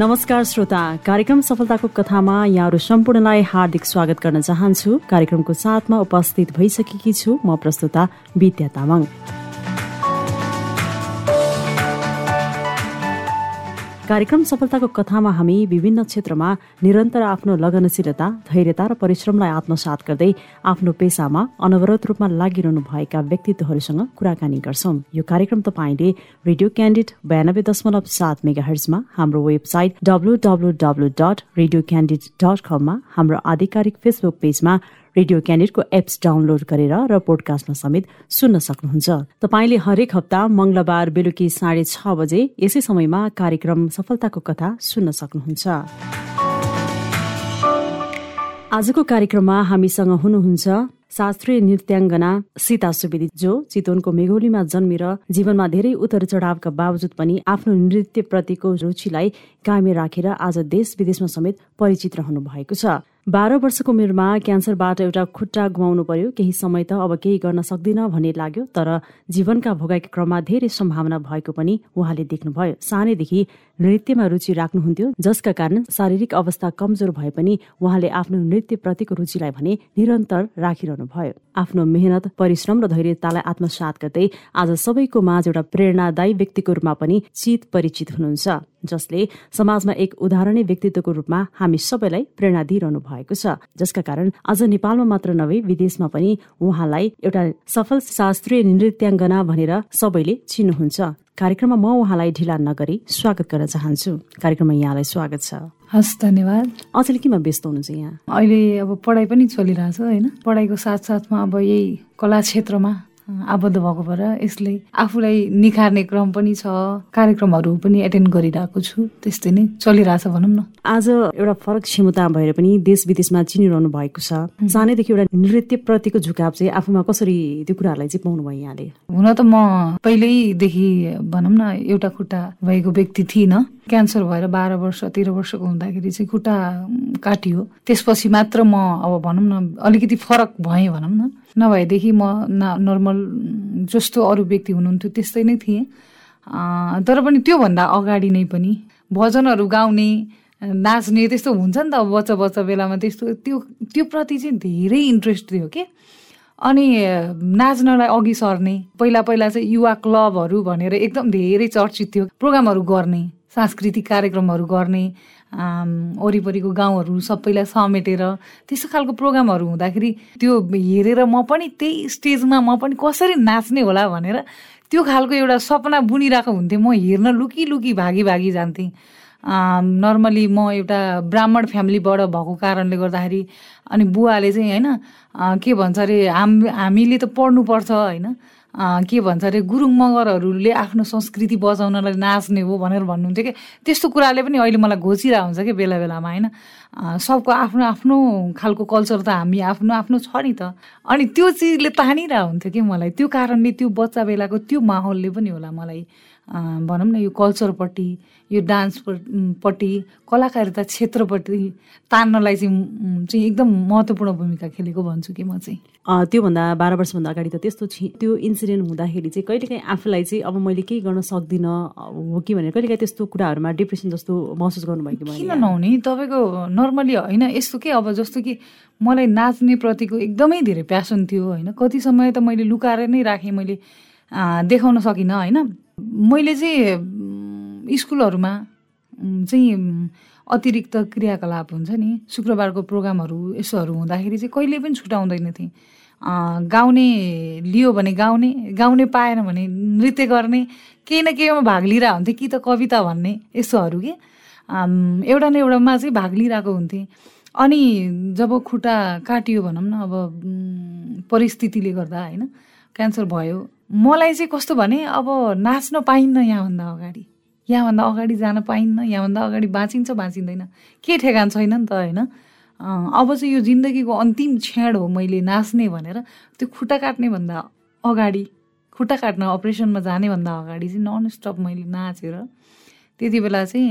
नमस्कार श्रोता। कार्यक्रम सफलताको कथामा यहाँहरू सम्पूर्णलाई हार्दिक स्वागत गर्न चाहन्छु। कार्यक्रमको साथमा उपस्थित भइसकेकी छु म प्रस्तुता विद्या तामाङ। कार्यक्रम सफलताको कथामा हामी विभिन्न क्षेत्रमा निरन्तर आफ्नो लगनशीलता धैर्यता र परिश्रमलाई आत्मसात गर्दै आफ्नो पेसामा अनवरत रूपमा लागिरहनु भएका व्यक्तित्वहरूसँग कुराकानी गर्छौं। यो कार्यक्रम तपाईँले रेडियो क्यान्डिड बयानब्बे दशमलव सात मेगा हर्जमा हाम्रो website W W W dot radio candid dot कममा हाम्रो आधिकारिक फेसबुक पेजमा रेडियो क्यानेटको एप्स डाउनलोड गरेर र पोडकास्टमा समेत सुन्न सक्नुहुन्छ। तपाईँले हरेक हप्ता मंगलबार बेलुकी साढे छ बजे यसै समयमा कार्यक्रम सफलताको कथा सुन्न सक्नुहुन्छ। आजको कार्यक्रममा हामीसँग हुनुहुन्छ शास्त्रीय नृत्याङ्गना सीता सुवेदी जो चितवनको मेघोलीमा जन्मेर जीवनमा धेरै उतार चढावका बावजुद पनि आफ्नो नृत्यप्रतिको रुचिलाई कायमे राखेर आज देश विदेशमा समेत परिचित रहनु भएको छ। बाह्र वर्षको उमेरमा क्यान्सरबाट एउटा खुट्टा गुमाउनु पर्यो। केही समय त अब केही गर्न सक्दिन भन्ने लाग्यो तर जीवनका भोगाइका क्रममा धेरै सम्भावना भएको पनि उहाँले देख्नुभयो। सानैदेखि नृत्यमा रुचि राख्नुहुन्थ्यो जसका कारण शारीरिक अवस्था कमजोर भए पनि उहाँले आफ्नो नृत्यप्रतिको रुचिलाई भने निरन्तर राखिरहनु भयो आफ्नो मेहनत परिश्रम र धैर्यतालाई आत्मसात गर्दै आज सबैको माझ एउटा प्रेरणादायी व्यक्तिको रूपमा पनि चित परिचित हुनुहुन्छ जसले समाजमा एक उदाहरणीय व्यक्तित्वको रूपमा हामी सबैलाई प्रेरणा दिइरहनु भएको छ। जसका कारण आज नेपालमा मात्र नभई विदेशमा पनि उहाँलाई एउटा सफल शास्त्रीय नृत्याङ्गना भनेर सबैले चिन्नुहुन्छ। कार्यक्रममा म उहाँलाई ढिला नगरी स्वागत गर्न चाहन्छु। कार्यक्रममा यहाँलाई स्वागत छ। हस् धन्यवाद। अचेल केमा व्यस्त हुनुहुन्छ यहाँ? अहिले अब पढाइ पनि चलिरहेछ होइन? पढाइको साथसाथमा अब यही कला क्षेत्रमा आबद्ध भएको भएर यसले आफूलाई निखार्ने क्रम पनि छ कार्यक्रमहरू पनि एटेन्ड गरिरहेको छु त्यस्तै नै चलिरहेछ भनौँ न। आज एउटा फरक क्षमता भएर पनि देश विदेशमा चिनिरहनु भएको छ। सानैदेखि एउटा नृत्य प्रतिको झुकाव चाहिँ आफूमा कसरी त्यो कुराहरूलाई चाहिँ पाउनु भयो यहाँले हुन त म पहिल्यैदेखि भनौँ न एउटा खुट्टा भएको व्यक्ति थिइनँ। क्यान्सर भएर बाह्र वर्ष तेह्र वर्षको हुँदाखेरि चाहिँ खुट्टा काटियो। त्यसपछि मात्र म अब भनौँ न अलिकति फरक भएँ भनौँ न। नभएदेखि म नर्मल जस्तो अरू व्यक्ति हुनुहुन्थ्यो त्यस्तै नै थिएँ। तर पनि त्योभन्दा अगाडि नै पनि भजनहरू गाउने नाच्ने त्यस्तो हुन्छ नि त अब बच्चा बच्चा बेलामा त्यस्तो त्यो त्यो प्रति चाहिँ धेरै इन्ट्रेस्ट थियो कि? अनि नाच्नलाई अघि सर्ने पहिला पहिला चाहिँ युवा क्लबहरू भनेर एकदम धेरै चर्चित थियो प्रोग्रामहरू गर्ने। सांस्कृतिक कार्यक्रमहरू गर्ने वरिपरिको गाउँहरू सबैलाई समेटेर त्यस्तो खालको प्रोग्रामहरू हुँदाखेरि त्यो हेरेर म पनि त्यही स्टेजमा म पनि कसरी नाच्ने होला भनेर त्यो खालको एउटा सपना बुनिरहेको हुन्थेँ। म हेर्न लुकी लुकी भागी भागी जान्थेँ। नर्मली म एउटा ब्राह्मण फ्यामिलीबाट भएको कारणले गर्दाखेरि अनि बुवाले चाहिँ होइन के भन्छ अरे हाम हामीले त पढ्नुपर्छ होइन। के भन्छ अरे गुरुङ मगरहरूले आफ्नो संस्कृति बचाउनलाई नाच्ने हो भनेर भन्नुहुन्थ्यो कि? त्यस्तो कुराले पनि अहिले मलाई घोचिरहेको हुन्छ कि बेला बेलामा होइन? सबको आफ्नो आफ्नो खालको कल्चर त हामी आफ्नो आफ्नो छ नि त। अनि त्यो चिजले तानिरहेको हुन्थ्यो कि मलाई? त्यो कारणले त्यो बच्चा बेलाको त्यो माहौलले पनि होला मलाई। भनौँ न यो कल्चरपट्टि यो डान्सपट्टि कलाकारिता क्षेत्रपट्टि तान्नलाई चाहिँ चाहिँ एकदम महत्त्वपूर्ण भूमिका खेलेको भन्छु कि म चाहिँ। त्योभन्दा बाह्र वर्षभन्दा अगाडि त त्यस्तो त्यो इन्सिडेन्ट हुँदाखेरि चाहिँ कहिलेकाहीँ आफूलाई चाहिँ अब मैले केही गर्न सक्दिनँ हो कि भनेर कहिलेकाहीँ त्यस्तो कुराहरूमा डिप्रेसन जस्तो महसुस गर्नुभएको किन नहुने? तपाईँको नर्मली होइन यस्तो के अब जस्तो कि मलाई नाच्ने प्रतिको एकदमै धेरै प्यासन थियो होइन? कति समय त मैले लुकाएर नै राखेँ मैले देखाउन सकिनँ होइन? मैले चाहिँ स्कुलहरूमा चाहिँ अतिरिक्त क्रियाकलाप हुन्छ नि। शुक्रबारको प्रोग्रामहरू यसोहरू हुँदाखेरि चाहिँ कहिले पनि छुटाउँदैन थिएँ। गाउने लियो भने गाउने गाउने पाएन भने नृत्य गर्ने केही न केहीमा भाग लिइरहेको हुन्थेँ कि त कविता भन्ने यस्तोहरू के। एउटा न एउटामा चाहिँ भाग लिइरहेको हुन्थेँ। अनि जब खुट्टा काटियो भनौँ न अब परिस्थितिले गर्दा होइन क्यान्सर भयो। मलाई चाहिँ कस्तो भने अब नाच्न पाइन्न यहाँभन्दा अगाडि। यहाँभन्दा अगाडि जान पाइन्न यहाँभन्दा अगाडि बाँचिन्छ बाँचिँदैन। के ठेगान छैन नि त होइन? अब चाहिँ यो जिन्दगीको अन्तिम क्षण हो मैले नाच्ने भनेर त्यो खुट्टा काट्ने भन्दा अगाडि खुट्टा काट्न अपरेसनमा जानेभन्दा अगाडि चाहिँ नन स्टप मैले नाचेर त्यति बेला चाहिँ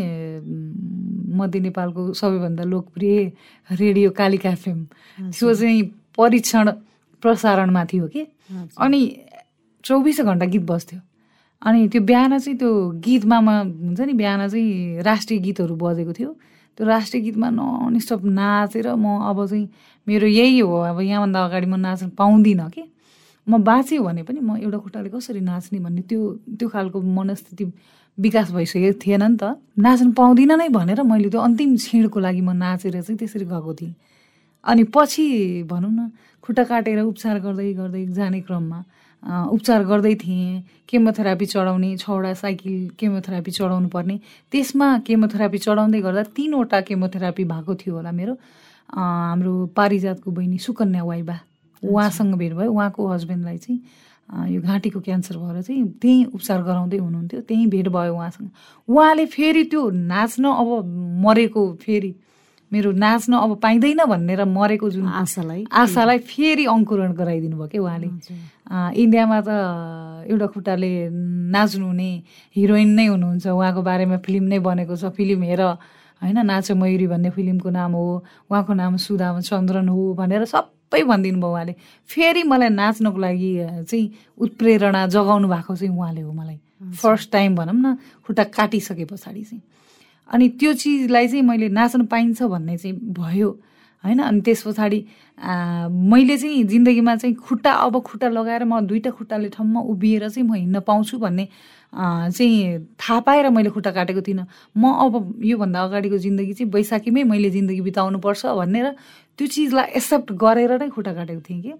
मध्य नेपालको सबैभन्दा लोकप्रिय रेडियो कालिका एफएम। त्यो चाहिँ परीक्षण प्रसारणमा थियो कि? अनि चौबिसै घन्टा गीत बस्थ्यो अनि त्यो बिहान चाहिँ त्यो गीतमा हुन्छ नि बिहान चाहिँ राष्ट्रिय गीतहरू बजेको थियो। त्यो राष्ट्रिय गीतमा ननस्टप नाचेर म अब चाहिँ मेरो यही हो अब यहाँभन्दा अगाडि म नाच्न पाउँदिनँ कि। म बाँचेँ भने पनि म एउटा खुट्टाले कसरी नाच्ने भन्ने त्यो त्यो खालको मनस्थिति विकास भइसकेको थिएन नि त। नाच्नु पाउँदिनँ नै भनेर मैले त्यो अन्तिम क्षणको लागि म नाचेर चाहिँ त्यसरी गएको थिएँ। अनि पछि भनौँ न खुट्टा काटेर उपचार गर्दै गर्दै जाने क्रममा उपचार गर्दै थिएँ। केमोथेरापी चढाउने छवटा साइकल केमोथेरापी चढाउनु पर्ने त्यसमा केमोथेरापी चढाउँदै गर्दा तिनवटा केमोथेरापी भएको थियो होला मेरो। हाम्रो पारिजातको बहिनी सुकन्या वाइबा उहाँसँग भेट भयो। उहाँको हस्बेन्डलाई चाहिँ यो घाँटीको क्यान्सर भएर चाहिँ त्यहीँ उपचार गराउँदै हुनुहुन्थ्यो। त्यहीँ भेट भयो उहाँसँग। उहाँले फेरि त्यो नाच्न अब मरेको फेरि मेरो नाच्न अब पाइँदैन भनेर मरेको जुन आशालाई। आशालाई फेरि अङ्कुरण गराइदिनु भयो क्या उहाँले। इन्डियामा त एउटा खुट्टाले नाच्नु हुने हिरोइन नै हुनुहुन्छ। उहाँको बारेमा फिल्म नै बनेको छ। फिल्म हेर। होइन नाच मयुरी भन्ने फिल्मको नाम हो। उहाँको नाम सुदाम चन्द्रन हो भनेर सबै भनिदिनु भयो उहाँले। फेरि मलाई नाच्नको लागि चाहिँ उत्प्रेरणा जगाउनु भएको चाहिँ उहाँले हो मलाई। फर्स्ट टाइम भनौँ न खुट्टा काटिसके पछाडि चाहिँ। अनि त्यो चिजलाई चाहिँ मैले नाच्न पाइन्छ भन्ने चाहिँ भयो। होइन? अनि त्यस पछाडि मैले चाहिँ जिन्दगीमा चाहिँ खुट्टा अब खुट्टा लगाएर म दुइटा खुट्टाले ठाउँमा उभिएर चाहिँ म हिँड्न पाउँछु भन्ने चाहिँ थाहा पाएर मैले खुट्टा काटेको थिइनँ। म अब योभन्दा अगाडिको जिन्दगी चाहिँ बैशाखीमै मैले जिन्दगी बिताउनुपर्छ भनेर त्यो चिजलाई एक्सेप्ट गरेर नै खुट्टा काटेको थिएँ कि।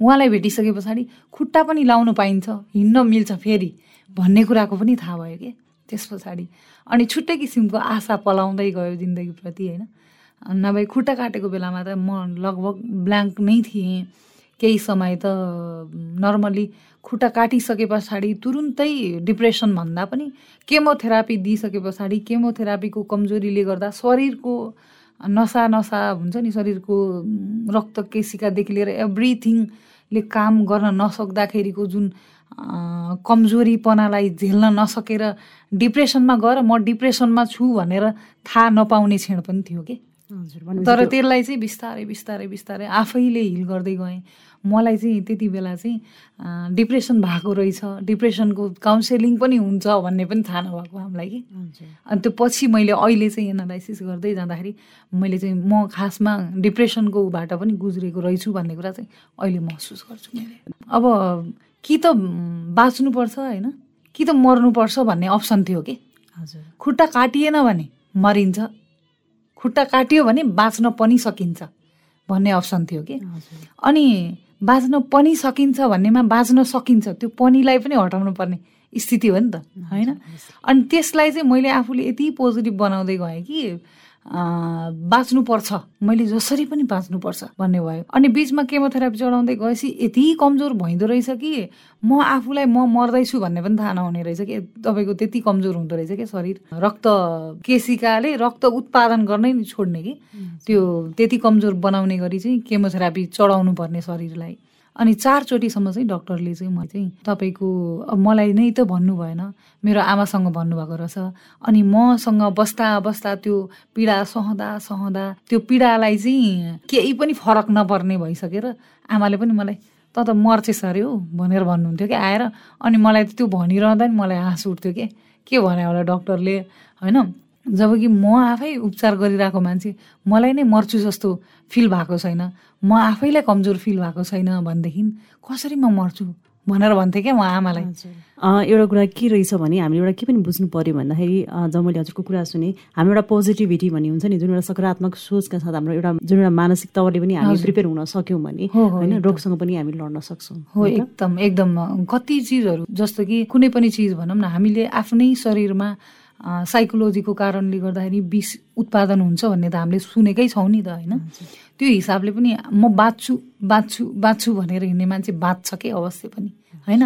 उहाँलाई भेटिसके पछाडि खुट्टा पनि लाउनु पाइन्छ हिँड्न मिल्छ फेरि भन्ने कुराको पनि थाहा भयो कि। त्यस पछाडि। अनि छुट्टै किसिमको आशा पलाउँदै गयो जिन्दगीप्रति होइन? नभए खुट्टा काटेको बेलामा त म लगभग ब्ल्याङ्क नै थिएँ। केही समय त नर्मली खुट्टा काटिसके पछाडि तुरुन्तै डिप्रेसन भन्दा पनि केमोथेरापी दिइसके पछाडि केमोथेरापीको कमजोरीले गर्दा शरीरको नसा नसा हुन्छ नि शरीरको रक्त केसिकादेखि लिएर एभ्रिथिङले काम गर्न नसक्दाखेरिको जुन कमजोरीपनालाई झेल्न नसकेर डिप्रेसनमा गएर म डिप्रेसनमा छु भनेर थाहा नपाउने क्षण पनि थियो कि? तर त्यसलाई चाहिँ बिस्तारै बिस्तारै बिस्तारै आफैले हिल गर्दै गएँ। मलाई चाहिँ त्यति बेला चाहिँ डिप्रेसन भएको रहेछ। डिप्रेसनको काउन्सिलिङ पनि हुन्छ भन्ने पनि थाहा नभएको हामीलाई कि? अनि त्यो पछि मैले अहिले चाहिँ एनालाइसिस गर्दै जाँदाखेरि मैले चाहिँ म खासमा डिप्रेसनको ऊबाट पनि गुज्रेको रहेछु भन्ने कुरा चाहिँ अहिले महसुस गर्छु मैले। अब कि त बाँच्नुपर्छ होइन? कि त मर्नुपर्छ भन्ने अप्सन थियो कि? हजुर। खुट्टा काटिएन भने मरिन्छ। खुट्टा काटियो भने बाँच्न पनि सकिन्छ भन्ने अप्सन थियो कि? अनि बाँच्न पनि सकिन्छ भन्नेमा बाँच्न सकिन्छ त्यो पनिलाई पनि हटाउनु पर्ने स्थिति हो नि त होइन? अनि त्यसलाई चाहिँ मैले आफूले यति पोजिटिभ बनाउँदै गएँ कि बाँच्नुपर्छ। मैले जसरी पनि बाँच्नुपर्छ भन्ने भयो। अनि बिचमा केमोथेरापी चढाउँदै गएपछि यति कमजोर भइँदो रहेछ कि म आफूलाई म मर्दैछु भन्ने पनि थाहा नहुने रहेछ कि। तपाईँको त्यति कमजोर हुँदो रहेछ कि शरीर। रक्त केसिकाले रक्त उत्पादन गर्नै छोड्ने कि। त्यो त्यति कमजोर बनाउने गरी चाहिँ केमोथेरापी चढाउनु पर्ने शरीरलाई। अनि चारचोटिसम्म चाहिँ डक्टरले चाहिँ म चाहिँ तपाईँको मलाई नै त भन्नु भएन मेरो आमासँग भन्नुभएको रहेछ। अनि मसँग बस्दा बस्दा त्यो पीडा सहँदा सहँदा त्यो पीडालाई चाहिँ केही पनि फरक नपर्ने भइसकेर आमाले पनि मलाई त त मर्चेस अरे हो भनेर भन्नुहुन्थ्यो कि आएर। अनि मलाई त्यो भनिरहँदा नि मलाई हाँस उठ्थ्यो कि। के भने होला डक्टरले होइन? जब कि म आफै उपचार गरिरहेको मान्छे मलाई नै मर्छु जस्तो फिल भएको छैन। म आफैलाई कमजोर फिल भएको छैन भनेदेखि कसरी म मर्छु भनेर भन्थेँ क्या म आमालाई। एउटा कुरा के रहेछ भने हामीले एउटा के पनि बुझ्नु पऱ्यो भन्दाखेरि जब मैले हजुरको कुरा सुने हाम्रो एउटा पोजिटिभिटी भन्ने हुन्छ नि जुन एउटा सकारात्मक सोचका साथ हाम्रो एउटा जुन एउटा मानसिक तवरले पनि हामी प्रिपेयर हुन सक्यौँ भने होइन रोगसँग पनि हामी लड्न सक्छौँ। हो एकदम एकदम। कति चिजहरू जस्तो कि कुनै पनि चिज भनौँ न हामीले आफ्नै शरीरमा साइकोलोजीको कारणले गर्दाखेरि विष उत्पादन हुन्छ भन्ने त हामीले सुनेकै छौँ नि त होइन? त्यो हिसाबले पनि म बाँच्छु बाँच्छु बाँच्छु भनेर हिँड्ने मान्छे बाँच्छ कि अवश्य पनि होइन?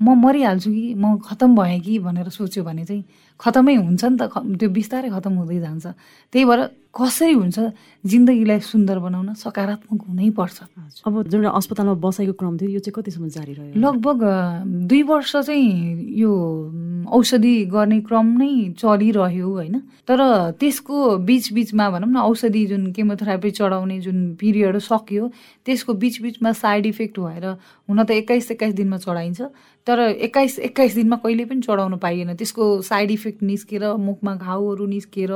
म मरिहाल्छु कि म खतम भएँ कि भनेर सोच्यो भने चाहिँ खतमै हुन्छ नि त त्यो बिस्तारै खतम हुँदै जान्छ। त्यही भएर कसरी हुन्छ जिन्दगीलाई सुन्दर बनाउन सकारात्मक हुनै पर्छ। अब जुन अस्पतालमा बसाइको क्रम थियो यो चाहिँ कतिसम्म जारी रह्यो? लगभग दुई वर्ष चाहिँ यो औषधि गर्ने क्रम नै चलिरह्यो होइन। तर त्यसको बिचबिचमा भनौँ न औषधि जुन केमोथेरापी चढाउने जुन पिरियड सक्यो त्यसको बिचबिचमा साइड इफेक्ट भएर हुन त एक्काइस एक्काइस दिनमा चढाइन्छ। तर एक्काइस एक्काइस दिनमा कहिले पनि चढाउनु पाइएन। त्यसको साइड इफेक्ट निस्केर मुखमा घाउहरू निस्केर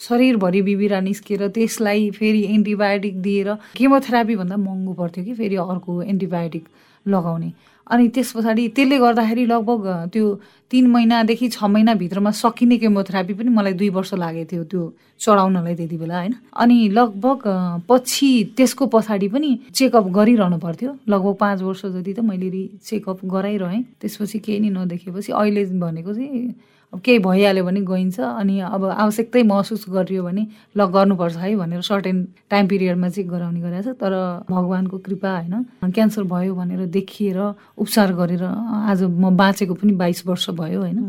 शरीरभरि बिबिरा निस्केर त्यसलाई फेरि एन्टिबायोटिक दिएर केमोथेरापी भन्दा महँगो पर्थ्यो कि फेरि अर्को एन्टिबायोटिक लगाउने। अनि त्यस पछाडि त्यसले गर्दाखेरि लगभग त्यो तिन महिनादेखि छ महिनाभित्रमा सकिने केमोथेरापी पनि मलाई दुई वर्ष लागेको थियो त्यो चढाउनलाई त्यति बेला होइन? अनि लगभग पछि त्यसको पछाडि पनि चेकअप गरिरहनु पर्थ्यो। लगभग पाँच वर्ष जति त मैले चेकअप गराइरहेँ। त्यसपछि केही नै नदेखेपछि अहिले भनेको चाहिँ अब केही भइहाल्यो भने गइन्छ अनि अब आवश्यकतै महसुस गरियो भने ल गर्नुपर्छ है भनेर सर्टेन टाइम पिरियडमा चाहिँ गराउने गरेको छ। तर भगवान्को कृपा होइन क्यान्सर भयो भनेर देखिएर उपचार गरेर आज म बाँचेको पनि बाइस वर्ष भयो होइन।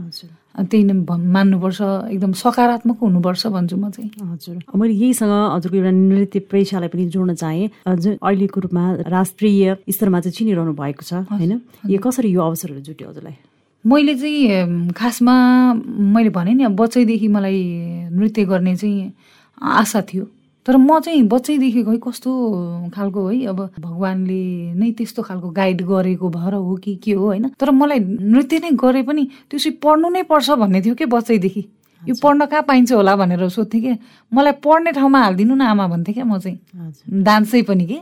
त्यही नै मान्नुपर्छ एकदम सकारात्मक हुनुपर्छ भन्छु म चाहिँ। हजुर। मैले यहीसँग हजुरको एउटा नृत्य पेसालाई पनि जोड्न चाहेँ। जुन अहिलेको रूपमा राष्ट्रिय स्तरमा चाहिँ चिनिरहनु भएको छ होइन? यो कसरी यो अवसरहरू जुट्यो हजुरलाई? मैले चाहिँ खासमा मैले भने नि अब बच्चैदेखि मलाई नृत्य गर्ने चाहिँ आशा थियो। तर म चाहिँ बच्चैदेखि खै कस्तो खालको है अब भगवान्ले नै त्यस्तो खालको गाइड गरेको भएर हो कि के हो होइन? तर मलाई नृत्य नै गरे पनि त्यो चाहिँ पढ्नु नै पर्छ भन्ने थियो कि बच्चैदेखि? यो पढ्न कहाँ पाइन्छ होला भनेर सोध्थेँ कि मलाई पढ्ने ठाउँमा हालिदिनु न आमा भन्थेँ क्या म चाहिँ। डान्सै पनि कि।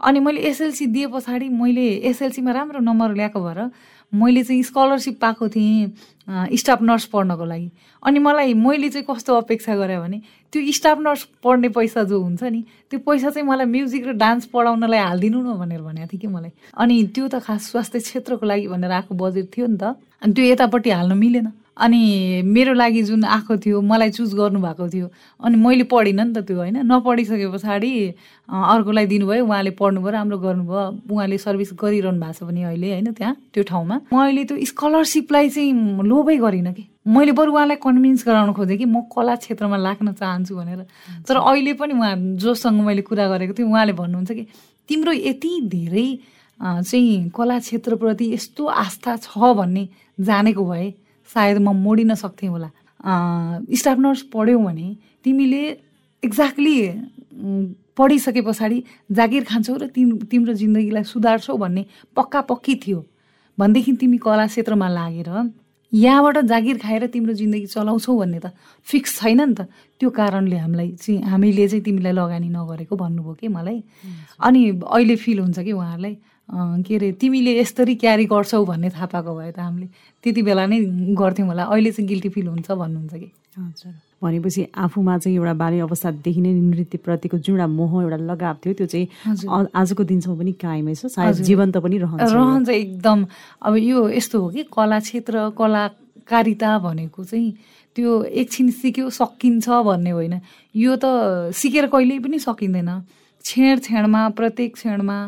अनि मैले एसएलसी दिए पछाडि मैले एसएलसीमा राम्रो नम्बर ल्याएको भएर मैले चाहिँ स्कलरसिप पाएको थिएँ स्टाफ नर्स पढ्नको लागि। अनि मलाई मैले चाहिँ कस्तो अपेक्षा गरेँ भने त्यो स्टाफ नर्स पढ्ने पैसा जो हुन्छ नि त्यो पैसा चाहिँ मलाई म्युजिक र डान्स पढाउनलाई हालिदिनु न भनेर भनेको थिएँ कि मलाई। अनि त्यो त खास स्वास्थ्य क्षेत्रको लागि भनेर आएको बजेट थियो नि त। अनि त्यो यतापट्टि हाल्नु मिलेन। अनि मेरो लागि जुन आएको थियो मलाई चुज गर्नुभएको थियो। अनि मैले पढिनँ नि त त्यो होइन? नपढिसके पछाडि अर्कोलाई दिनुभयो उहाँले पढ्नुभयो राम्रो गर्नुभयो। उहाँले सर्भिस गरिरहनु भएको छ भने अहिले होइन त्यहाँ त्यो ठाउँमा। म अहिले त्यो स्कलरसिपलाई चाहिँ लोभै गरिनँ कि। मैले बरु उहाँलाई कन्भिन्स गराउन खोजेँ कि म कला क्षेत्रमा लाग्न चाहन्छु भनेर। तर अहिले पनि उहाँ जोसँग मैले कुरा गरेको थिएँ उहाँले भन्नुहुन्छ कि तिम्रो यति धेरै चाहिँ कला क्षेत्रप्रति यस्तो आस्था छ भन्ने जानेको भए सायद म मोडिन सक्थेँ होला। स्टाफ नर्स पढ्यौ भने तिमीले एक्ज्याक्टली पढिसके पछाडि जागिर खान्छौ र तिम तिम्रो जिन्दगीलाई सुधार्छौ भन्ने पक्का पक्की थियो। भनेदेखि तिमी कला क्षेत्रमा लागेर यहाँबाट जागिर खाएर तिम्रो जिन्दगी चलाउँछौ भन्ने त फिक्स छैन नि त। त्यो कारणले हामीलाई चाहिँ हामीले चाहिँ तिमीलाई लगानी नगरेको भन्नुभयो कि मलाई? अनि अहिले फिल हुन्छ कि उहाँहरूलाई? के अरे तिमीले यसरी क्यारी गर्छौ भन्ने थाहा पाएको भए त हामीले त्यति बेला नै गर्थ्यौँ होला। अहिले चाहिँ गिल्टी फिल हुन्छ भन्नुहुन्छ कि? हजुर। भनेपछि आफूमा चाहिँ एउटा बाल्य अवस्थादेखि नै नृत्यप्रतिको जुन एउटा मोह एउटा लगाव थियो त्यो चाहिँ आजको दिनसम्म पनि कायमै छ सायद जीवन्त पनि रहन्छ रहन्छ एकदम। अब यो यस्तो हो कि कला क्षेत्र कलाकारिता भनेको चाहिँ त्यो एकछिन सिक्यो सकिन्छ भन्ने होइन। यो त सिकेर कहिल्यै पनि सकिँदैन। छेड छेडमा प्रत्येक क्षणमा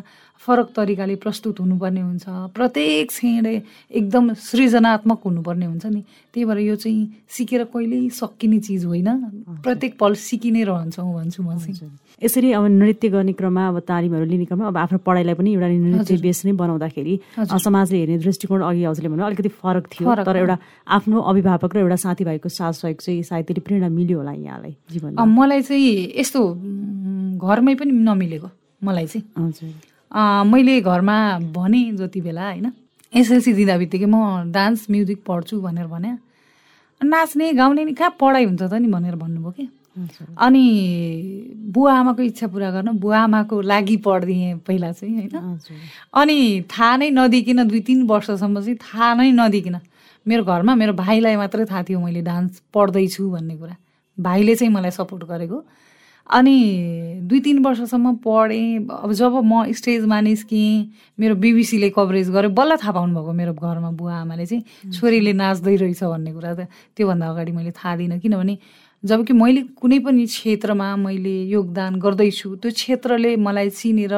फरक तरिकाले प्रस्तुत हुनुपर्ने हुन्छ। प्रत्येक क्षण एकदम सृजनात्मक हुनुपर्ने हुन्छ नि। त्यही भएर यो चाहिँ सिकेर कहिल्यै सकिने चिज होइन। प्रत्येक पल सिकि नै रहन्छौँ भन्छु म चाहिँ। यसरी अब नृत्य गर्ने क्रममा अब तालिमहरू लिने क्रममा अब आफ्नो पढाइलाई पनि एउटा नृत्य बेस नै बनाउँदाखेरि समाजले हेर्ने दृष्टिकोण अघि आउँछले भन्नु अलिकति फरक थियो। तर एउटा आफ्नो अभिभावक र एउटा साथीभाइको साथ सहयोग चाहिँ सायद त्यसले प्रेरणा मिल्यो होला यहाँलाई जीवनमा। मलाई चाहिँ यस्तो घरमै पनि नमिलेको मलाई चाहिँ। हजुर। मैले घरमा भने जति बेला होइन? एसएलसी दिँदा बित्तिकै म डान्स म्युजिक पढ्छु भनेर भने नाच्ने गाउने नि कहाँ पढाइ हुन्छ त नि भनेर भन्नुभयो कि। अनि बुवा आमाको इच्छा पुरा गर्न बुवा आमाको लागि पढिदिएँ पहिला चाहिँ होइन? अनि थाहा नै नदिकन दुई तिन वर्षसम्म चाहिँ थाहा नै नदिकन। मेरो घरमा मेरो भाइलाई मात्रै थाहा थियो मैले डान्स पढ्दैछु भन्ने कुरा। भाइले चाहिँ मलाई सपोर्ट गरेको। अनि दुई तिन वर्षसम्म पढेँ। अब जब म स्टेजमा निस्केँ मेरो बिबिसीले कभरेज गरेँ बल्ल थाहा पाउनुभएको मेरो घरमा बुवा आमाले चाहिँ छोरीले नाच्दै रहेछ भन्ने कुरा त त्योभन्दा अगाडि मैले थाहा दिइनँ किनभने जबकि मैले कुनै पनि क्षेत्रमा मैले योगदान गर्दैछु त्यो क्षेत्रले मलाई चिनेर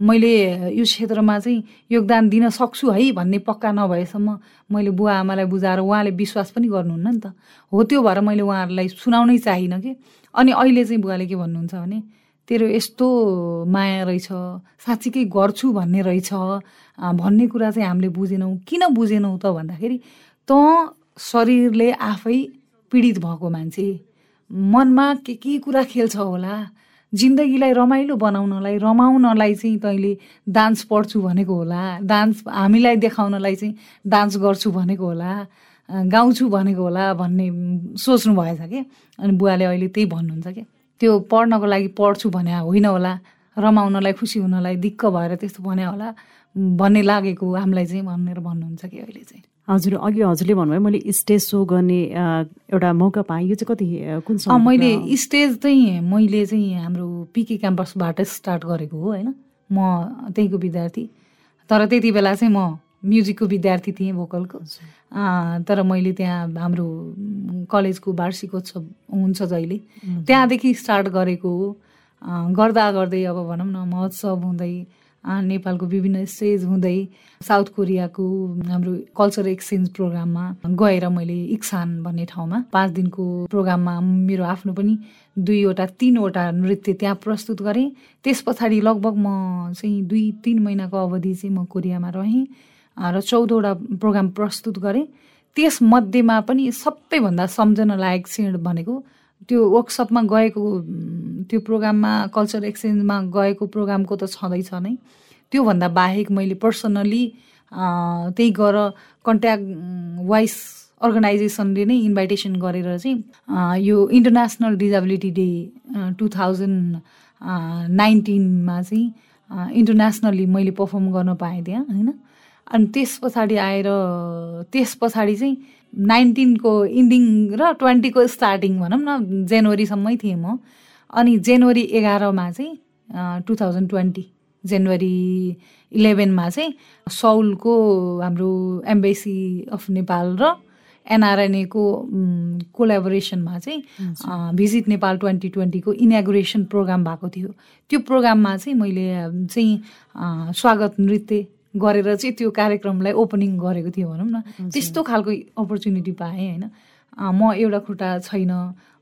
मैले यो क्षेत्रमा चाहिँ योगदान दिन सक्छु है भन्ने पक्का नभएसम्म मैले बुवा आमालाई बुझाएर उहाँले विश्वास पनि गर्नुहुन्न नि त। हो त्यो भएर मैले उहाँहरूलाई सुनाउनै चाहिनँ कि। अनि अहिले चाहिँ बुवाले के भन्नुहुन्छ भने तेरो यस्तो माया रहेछ साँच्चीकै गर्छु भन्ने रहेछ भन्ने कुरा चाहिँ हामीले बुझेनौँ। किन बुझेनौँ त भन्दाखेरि त शरीरले आफै पीडित भएको मान्छे। मनमा के के कुरा खेल्छ होला? जिन्दगीलाई रमाइलो बनाउनलाई रमाउनलाई चाहिँ तैँले डान्स पढ्छु भनेको होला। डान्स हामीलाई देखाउनलाई चाहिँ डान्स गर्छु भनेको होला। गाउँछु भनेको होला भन्ने सोच्नु भएछ कि। अनि बुवाले अहिले त्यही भन्नुहुन्छ क्या त्यो पढ्नको लागि पढ्छु भने होइन होला। रमाउनलाई खुसी हुनलाई दिक्क भएर त्यस्तो भने होला भन्ने लागेको हामीलाई चाहिँ भनेर भन्नुहुन्छ कि अहिले चाहिँ। हजुर अघि हजुरले भन्नुभयो मैले स्टेज सो गर्ने एउटा मौका पाएँ। यो चाहिँ कति कुन मैले स्टेज चाहिँ मैले चाहिँ हाम्रो पिके क्याम्पसबाट स्टार्ट गरेको हो होइन। म त्यहीँको विद्यार्थी। तर त्यति बेला चाहिँ म म्युजिकको विद्यार्थी थिएँ भोकलको। तर मैले त्यहाँ हाम्रो कलेजको वार्षिकोत्सव हुन्छ जहिले। त्यहाँदेखि स्टार्ट गरेको हो। गर्दा गर्दै अब भनौँ न महोत्सव हुँदै नेपालको विभिन्न स्टेज हुँदै साउथ कोरियाको हाम्रो कल्चर एक्सचेन्ज प्रोग्राममा गएर मैले इक्सान भन्ने ठाउँमा पाँच दिनको प्रोग्राममा मेरो आफ्नो पनि दुईवटा तिनवटा नृत्य त्यहाँ प्रस्तुत गरेँ। त्यस पछाडि लगभग म चाहिँ दुई तिन महिनाको अवधि चाहिँ म कोरियामा रहेँ। र चौधवटा प्रोग्राम प्रस्तुत गरेँ। त्यसमध्येमा पनि सबैभन्दा सम्झन लायक क्षण भनेको त्यो वर्कसपमा गएको त्यो प्रोग्राममा कल्चर एक्सचेन्जमा गएको प्रोग्रामको त छँदैछ नै। त्योभन्दा बाहेक मैले पर्सनली त्यही गएर कन्ट्याक्ट वाइस अर्गनाइजेसनले नै इन्भाइटेसन गरेर चाहिँ यो international disability day two thousand नाइन्टिनमा चाहिँ इन्टरनेसनल्ली मैले पर्फर्म गर्न पाएँ त्यहाँ होइन? अनि त्यस पछाडि आएर त्यस पछाडि चाहिँ नाइन्टिनको इन्डिङ र ट्वेन्टीको स्टार्टिङ भनौँ न जनवरीसम्मै थिएँ म। अनि जनवरी एघारमा चाहिँ टु थाउजन्ड ट्वेन्टी जनवरी इलेभेनमा चाहिँ सौलको हाम्रो एम्बेसी अफ नेपाल र एनआरएनएको कोलाबोरेसनमा चाहिँ भिजिट नेपाल ट्वेन्टी ट्वेन्टीको इनागुरेसन प्रोग्राम भएको थियो। त्यो प्रोग्राममा चाहिँ मैले चाहिँ स्वागत नृत्य गरेर चाहिँ त्यो कार्यक्रमलाई ओपनिङ गरेको थियो भनौँ न। त्यस्तो खालको अपर्च्युनिटी पाएँ होइन। म एउटा खुट्टा छैन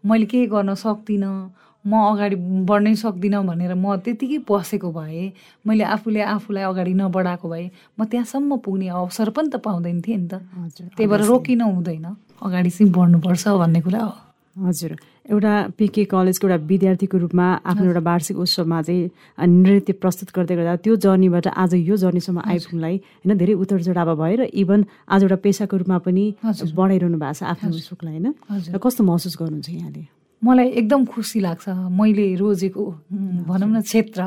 मैले केही गर्न सक्दिनँ म अगाडि बढ्नै सक्दिनँ भनेर म त्यतिकै बसेको भए मैले आफूले आफूलाई अगाडि नबढाएको भए म त्यहाँसम्म पुग्ने अवसर पनि त पाउँदैन थिएँ नि त। त्यही भएर रोकिन हुँदैन। अगाडि चाहिँ बढ्नुपर्छ भन्ने कुरा हो। हजुर। एउटा पिके कलेजको एउटा विद्यार्थीको रूपमा आफ्नो एउटा वार्षिक उत्सवमा चाहिँ नृत्य प्रस्तुत गर्दै गर्दा त्यो जर्नीबाट आज यो जर्नीसम्म आइपुग्नलाई होइन धेरै उतर चढाव भएर इभन आज एउटा पेसाको रूपमा पनि बढाइरहनु भएको छ आफ्नो सुखलाई होइन। कस्तो महसुस गर्नुहुन्छ यहाँले? मलाई एकदम खुसी लाग्छ। मैले रोजेको भनौँ न क्षेत्र।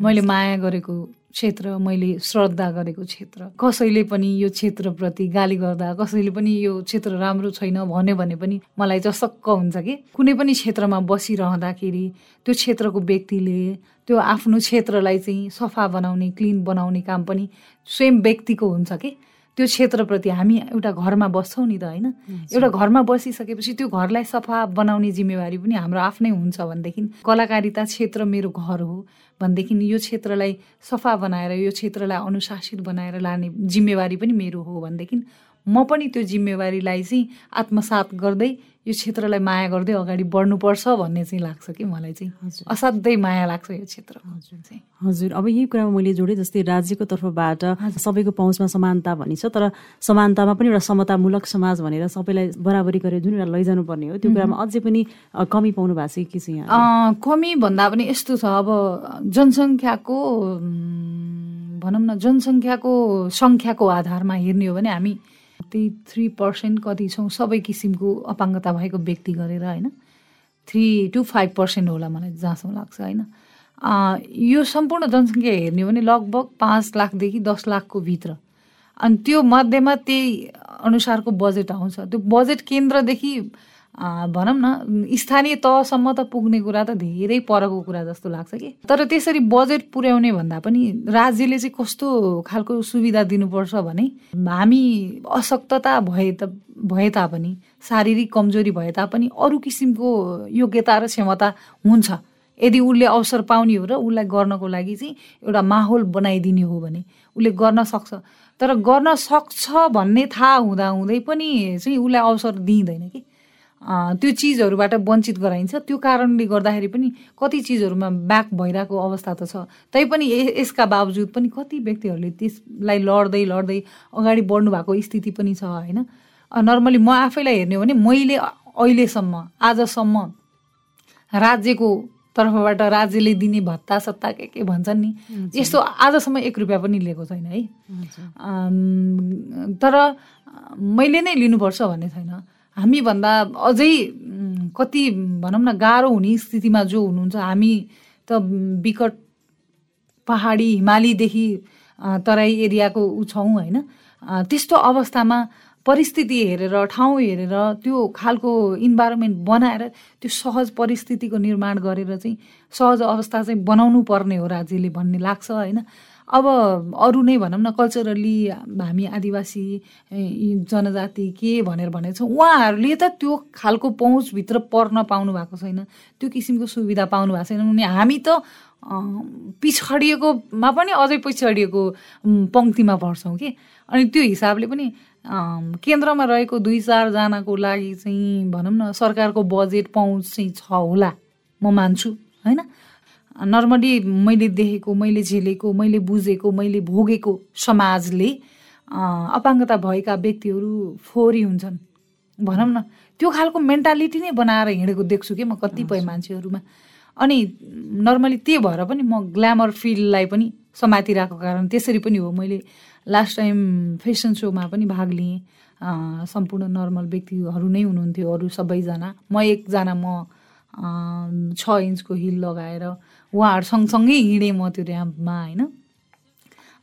मैले माया गरेको क्षेत्र मैले श्रद्धा गरेको क्षेत्र। कसैले पनि यो क्षेत्रप्रति गाली गर्दा कसैले पनि यो क्षेत्र राम्रो छैन भन्यो भने पनि मलाई चसक्क हुन्छ कि। कुनै पनि क्षेत्रमा बसिरहँदाखेरि त्यो क्षेत्रको व्यक्तिले त्यो आफ्नो क्षेत्रलाई चाहिँ सफा बनाउने क्लिन बनाउने काम पनि स्वयं व्यक्तिको हुन्छ कि। त्यो क्षेत्रप्रति हामी एउटा घरमा बस्छौँ नि त होइन? एउटा घरमा बसिसकेपछि त्यो घरलाई सफा बनाउने जिम्मेवारी पनि हाम्रो आफ्नै हुन्छ भनेदेखि कलाकारिता क्षेत्र मेरो घर हो भनेदेखि यो क्षेत्रलाई सफा बनाएर यो क्षेत्रलाई अनुशासित बनाएर लाने जिम्मेवारी पनि मेरो हो भनेदेखि म पनि त्यो जिम्मेवारीलाई चाहिँ आत्मसात गर्दै यो क्षेत्रलाई माया गर्दै अगाडि बढ्नुपर्छ भन्ने चाहिँ लाग्छ कि मलाई चाहिँ। असाध्यै माया लाग्छ यो क्षेत्र। हजुर। चाहिँ हजुर। अब यही कुरामा मैले जोडेँ जस्तै राज्यको तर्फबाट सबैको पहुँचमा समानता भनिन्छ तर समानतामा पनि एउटा समतामूलक समाज भनेर सबैलाई बराबरी गरेर जुन एउटा लैजानु पर्ने हो त्यो कुरामा अझै पनि कमी पाउनु भएको छ कि चाहिँ कमी भन्दा पनि यस्तो छ अब जनसङ्ख्याको भनौँ न जनसङ्ख्याको सङ्ख्याको आधारमा हेर्ने हो भने हामी त्यही थ्री पर्सेन्ट कति छौँ सबै किसिमको अपाङ्गता भएको व्यक्ति गरेर होइन? थ्री टु फाइभ पर्सेन्ट होला मलाई जहाँसम्म लाग्छ होइन? यो सम्पूर्ण जनसङ्ख्या हेर्ने हो भने लगभग पाँच लाखदेखि दस लाखको भित्र। अनि त्यो मध्येमा त्यही अनुसारको बजेट आउँछ। त्यो बजेट केन्द्रदेखि भनौँ न स्थानीय तहसम्म त पुग्ने कुरा त धेरै परको कुरा जस्तो लाग्छ कि। तर त्यसरी बजेट पुर्याउने भन्दा पनि राज्यले चाहिँ कस्तो खालको सुविधा दिनुपर्छ भने हामी अशक्तता भए त भए तापनि शारीरिक कमजोरी भए तापनि अरू किसिमको योग्यता र क्षमता हुन्छ। यदि उसले अवसर पाउने हो र उसलाई गर्नको लागि चाहिँ एउटा माहौल बनाइदिने हो भने उसले गर्न सक्छ। तर गर्न सक्छ भन्ने थाहा हुँदा हुँदै पनि चाहिँ उसलाई अवसर दिइँदैन कि। त्यो चिजहरूबाट वञ्चित गराइन्छ। त्यो कारणले गर्दाखेरि पनि कति चिजहरूमा ब्याक भइरहेको अवस्था त छ। तैपनि यसका बावजुद पनि कति व्यक्तिहरूले त्यसलाई लड्दै लड्दै अगाडि बढ्नु भएको स्थिति पनि छ होइन? नर्मली म आफैलाई हेर्ने हो भने मैले अहिलेसम्म आजसम्म राज्यको तर्फबाट राज्यले दिने भत्ता सत्ता के के भन्छन् नि यस्तो आजसम्म एक रुपियाँ पनि लिएको छैन है। तर मैले नै लिनुपर्छ भन्ने छैन। हामीभन्दा अझै कति भनौँ न गाह्रो हुने स्थितिमा जो हुनुहुन्छ हामी त विकट पहाडी हिमालीदेखि तराई एरियाको ऊ छौँ होइन। त्यस्तो अवस्थामा परिस्थिति हेरेर ठाउँ हेरेर त्यो खालको इन्भाइरोमेन्ट बनाएर त्यो सहज परिस्थितिको निर्माण गरेर चाहिँ सहज अवस्था चाहिँ बनाउनु पर्ने हो राज्यले भन्ने लाग्छ होइन। अब अरू नै भनौँ न कल्चरली हामी आदिवासी जनजाति के भनेर भनेको छौँ उहाँहरूले त त्यो खालको पहुँचभित्र पर्न पाउनु भएको छैन त्यो किसिमको सुविधा पाउनु भएको छैन। अनि हामी त पिछडिएकोमा पनि अझै पछाडिएको पङ्क्तिमा पर्छौँ कि। अनि त्यो हिसाबले पनि केन्द्रमा रहेको दुई चारजनाको लागि चाहिँ भनौँ न सरकारको बजेट पहुँच चाहिँ छ होला म मान्छु होइन? नर्मली मैले देखेको मैले झेलेको मैले बुझेको मैले भोगेको समाजले अपाङ्गता भएका व्यक्तिहरू फोहोरी हुन्छन्। भनौँ न त्यो खालको मेन्टालिटी नै बनाएर हिँडेको देख्छु कि म कतिपय मान्छेहरूमा। अनि नर्मली त्यही भएर पनि म ग्ल्यामर फिल्डलाई पनि समातिरहेको कारण त्यसरी पनि हो मैले लास्ट टाइम फेसन सोमा पनि भाग लिएँ। सम्पूर्ण नर्मल व्यक्तिहरू नै हुनुहुन्थ्यो अरू सबैजना। म एकजना म छ इन्चको हिल लगाएर उहाँहरू सँगसँगै हिँडेँ म त्यो ऱ्याम्पमा होइन?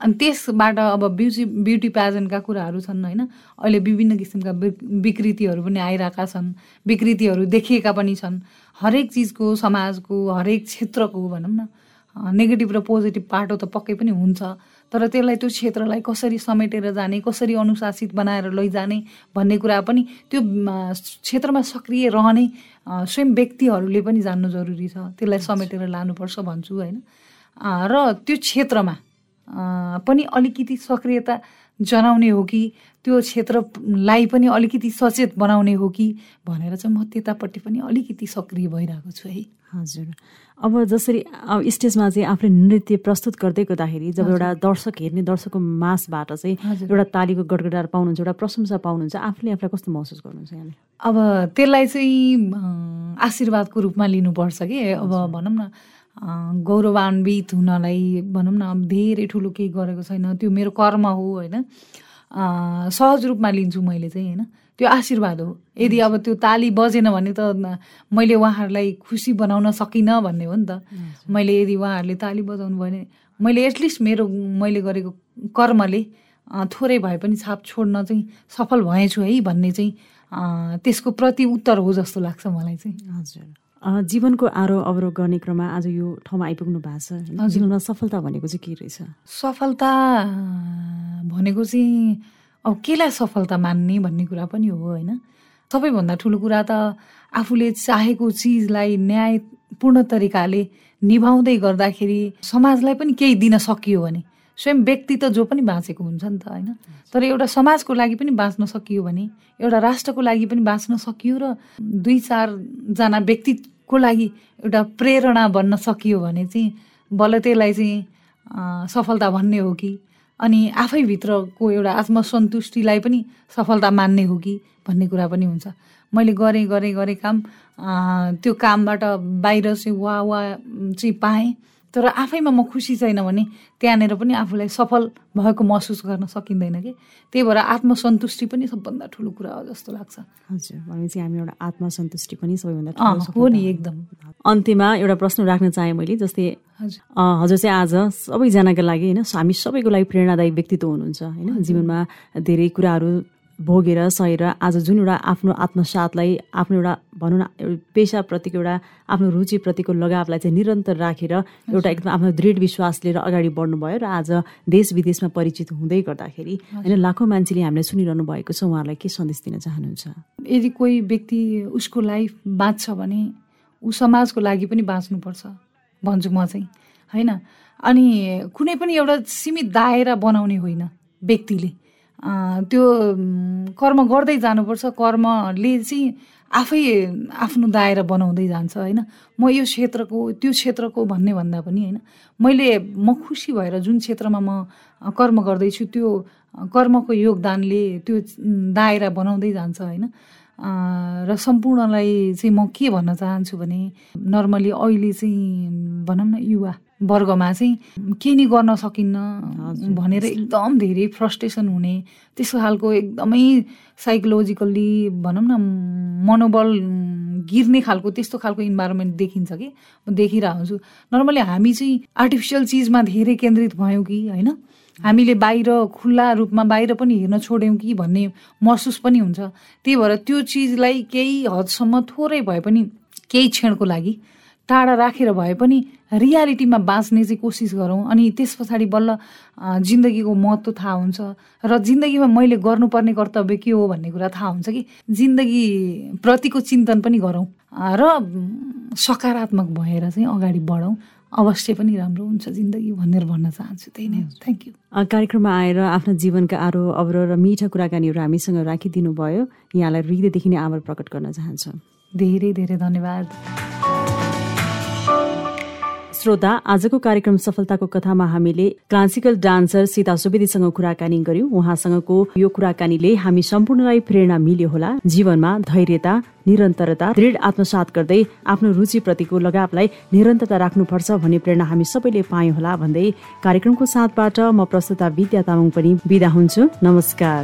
अनि त्यसबाट अब ब्युटी ब्युटी प्याजेन्टका कुराहरू छन् होइन? अहिले विभिन्न किसिमका विकृतिहरू पनि आइरहेका छन् विकृतिहरू देखिएका पनि छन्। हरेक चिजको समाजको हरेक क्षेत्रको भनौँ न नेगेटिभ र पोजिटिभ पाटो त पक्कै पनि हुन्छ। तर त्यसलाई त्यो क्षेत्रलाई कसरी समेटेर जाने कसरी अनुशासित बनाएर लैजाने भन्ने कुरा पनि त्यो क्षेत्रमा सक्रिय रहने स्वयं व्यक्तिहरूले पनि जान्नु जरुरी छ। त्यसलाई समेटेर लानुपर्छ भन्छु होइन। र त्यो क्षेत्रमा पनि अलिकति सक्रियता जनाउने हो कि त्यो क्षेत्रलाई पनि अलिकति सचेत बनाउने हो कि भनेर चाहिँ म त्यतापट्टि पनि अलिकति सक्रिय भइरहेको छु है। हजुर। अब जसरी अब स्टेजमा चाहिँ आफूले नृत्य प्रस्तुत गर्दै गर्दाखेरि जब एउटा दर्शक हेर्ने दर्शकको मासबाट चाहिँ एउटा तालीको गडगडाएर पाउनुहुन्छ एउटा प्रशंसा पाउनुहुन्छ आफूले आफूलाई कस्तो महसुस गर्नुहुन्छ यहाँले अब त्यसलाई चाहिँ आशीर्वादको रूपमा लिनुपर्छ कि? अब भनौँ न गौरवान्वित हुनलाई भनौँ न अब धेरै ठुलो केही गरेको छैन त्यो मेरो कर्म हो होइन। सहज रूपमा लिन्छु मैले चाहिँ होइन? त्यो आशीर्वाद हो। यदि अब त्यो ताली बजेन भने त मैले उहाँहरूलाई खुसी बनाउन सकिनँ भन्ने हो नि त। मैले यदि उहाँहरूले ताली बजाउनु भने मैले एटलिस्ट मेरो मैले गरेको कर्मले थोरै भए पनि छाप छोड्न चाहिँ सफल भएछु है भन्ने चाहिँ त्यसको प्रति उत्तर हो जस्तो लाग्छ मलाई चाहिँ। हजुर। जीवनको आरो अवरोह गर्ने क्रममा आज यो ठाउँमा आइपुग्नु भएको छ। जीवनमा सफलता भनेको चाहिँ के रहेछ? सफलता भनेको चाहिँ अब केलाई सफलता मान्ने भन्ने कुरा पनि हो होइन? सबैभन्दा ठुलो कुरा त आफूले चाहेको चिजलाई न्यायपूर्ण तरिकाले निभाउँदै गर्दाखेरि समाजलाई पनि केही दिन सकियो भने स्वयं व्यक्ति त जो पनि बाँचेको हुन्छ नि त होइन? तर एउटा समाजको लागि पनि बाँच्न सकियो भने एउटा राष्ट्रको लागि पनि बाँच्न सकियो र दुई चारजना व्यक्तिको लागि एउटा प्रेरणा बन्न सकियो भने चाहिँ बल्ल त्यसलाई चाहिँ सफलता भन्ने हो कि? अनि आफैभित्रको एउटा आत्मसन्तुष्टिलाई पनि सफलता मान्ने हो कि भन्ने कुरा पनि हुन्छ। मैले गरेँ गरेँ गरेँ काम त्यो कामबाट बाहिर चाहिँ वा वा चाहिँ पाएँ। तर आफैमा म खुसी छैन भने त्यहाँनिर पनि आफूलाई सफल भएको महसुस गर्न सकिँदैन कि। त्यही भएर आत्मसन्तुष्टि पनि सबभन्दा ठुलो कुरा हो जस्तो लाग्छ। हजुर भनेपछि हामी एउटा आत्मसन्तुष्टि पनि सबैभन्दा हो नि एकदम। अन्त्यमा एउटा प्रश्न राख्न चाहेँ मैले जस्तै हजुर। चाहिँ आज सबैजनाको लागि होइन हामी सबैको लागि प्रेरणादायी व्यक्तित्व हुनुहुन्छ होइन? जीवनमा धेरै कुराहरू भोगेर सहेर आज जुन एउटा आफ्नो आत्मसातलाई आफ्नो एउटा भनौँ न पेसाप्रतिको एउटा आफ्नो रुचिप्रतिको लगावलाई चाहिँ निरन्तर राखेर एउटा एकदम आफ्नो दृढ विश्वास लिएर अगाडि बढ्नुभयो र आज देश विदेशमा परिचित हुँदै गर्दाखेरि होइन लाखौँ मान्छेले हामीलाई सुनिरहनु भएको छ उहाँहरूलाई के सन्देश दिन चाहनुहुन्छ? यदि कोही व्यक्ति उसको लाइफ बाँच्छ भने ऊ समाजको लागि पनि बाँच्नुपर्छ भन्छु म चाहिँ होइन? अनि कुनै पनि एउटा सीमित दायरा बनाउने होइन व्यक्तिले। त्यो कर्म गर्दै जानुपर्छ कर्मले चाहिँ आफै आफ्नो दायरा बनाउँदै जान्छ होइन? म यो क्षेत्रको त्यो क्षेत्रको भन्ने भन्दा पनि होइन? मैले म खुसी भएर जुन क्षेत्रमा म कर्म गर्दैछु त्यो कर्मको योगदानले त्यो दायरा बनाउँदै जान्छ होइन? र सम्पूर्णलाई चाहिँ म के भन्न चाहन्छु भने नर्मली अहिले चाहिँ भनौँ न युवा। वर्गमा चाहिँ केही नि गर्न सकिन्न भनेर एकदम धेरै फ्रस्ट्रेसन हुने त्यस्तो खालको एकदमै साइकोलोजिकल्ली भनौँ न मनोबल गिर्ने खालको त्यस्तो खालको इन्भाइरोमेन्ट देखिन्छ कि? म देखिरहेको हुन्छु नर्मली हामी चाहिँ आर्टिफिसियल चिजमा धेरै केन्द्रित भयौँ कि होइन? हामीले बाहिर खुल्ला रूपमा बाहिर पनि हेर्न छोड्यौँ कि भन्ने महसुस पनि हुन्छ। त्यही भएर त्यो चिजलाई केही हदसम्म थोरै भए पनि केही क्षणको लागि टाढा राखेर भए पनि रियालिटीमा बाँच्ने चाहिँ कोसिस गरौँ। अनि त्यस पछाडि बल्ल जिन्दगीको महत्त्व थाहा हुन्छ र जिन्दगीमा मैले गर्नुपर्ने कर्तव्य के हो भन्ने कुरा थाहा हुन्छ कि जिन्दगी प्रतिको चिन्तन पनि गरौँ। र सकारात्मक भएर चाहिँ अगाडि बढौँ। अवश्य पनि राम्रो हुन्छ जिन्दगी भनेर भन्न चाहन्छु। त्यही नै थ्याङ्क यू कार्यक्रममा आएर आफ्नो जीवनका आरो अवरो र मिठा कुराकानीहरू हामीसँग राखिदिनु भयो यहाँलाई हृदयदेखि नै आभार प्रकट गर्न चाहन्छु। धेरै धेरै धन्यवाद। श्रोता आजको कार्यक्रम सफलताको कथामा हामीले क्लासिकल डान्सर सीता सुवेदीसँग कुराकानी गर्यौं। उहाँसँगको यो कुराकानीले हामी सम्पूर्णलाई प्रेरणा मिल्यो होला। जीवनमा धैर्यता निरन्तरता दृढ आत्मसात गर्दै आफ्नो रुचिप्रतिको लगावलाई निरन्तरता राख्नुपर्छ भन्ने प्रेरणा हामी सबैले पायौँ होला भन्दै कार्यक्रमको साथबाट म प्रस्तुता विद्या तामाङ पनि विदा हुन्छु। नमस्कार।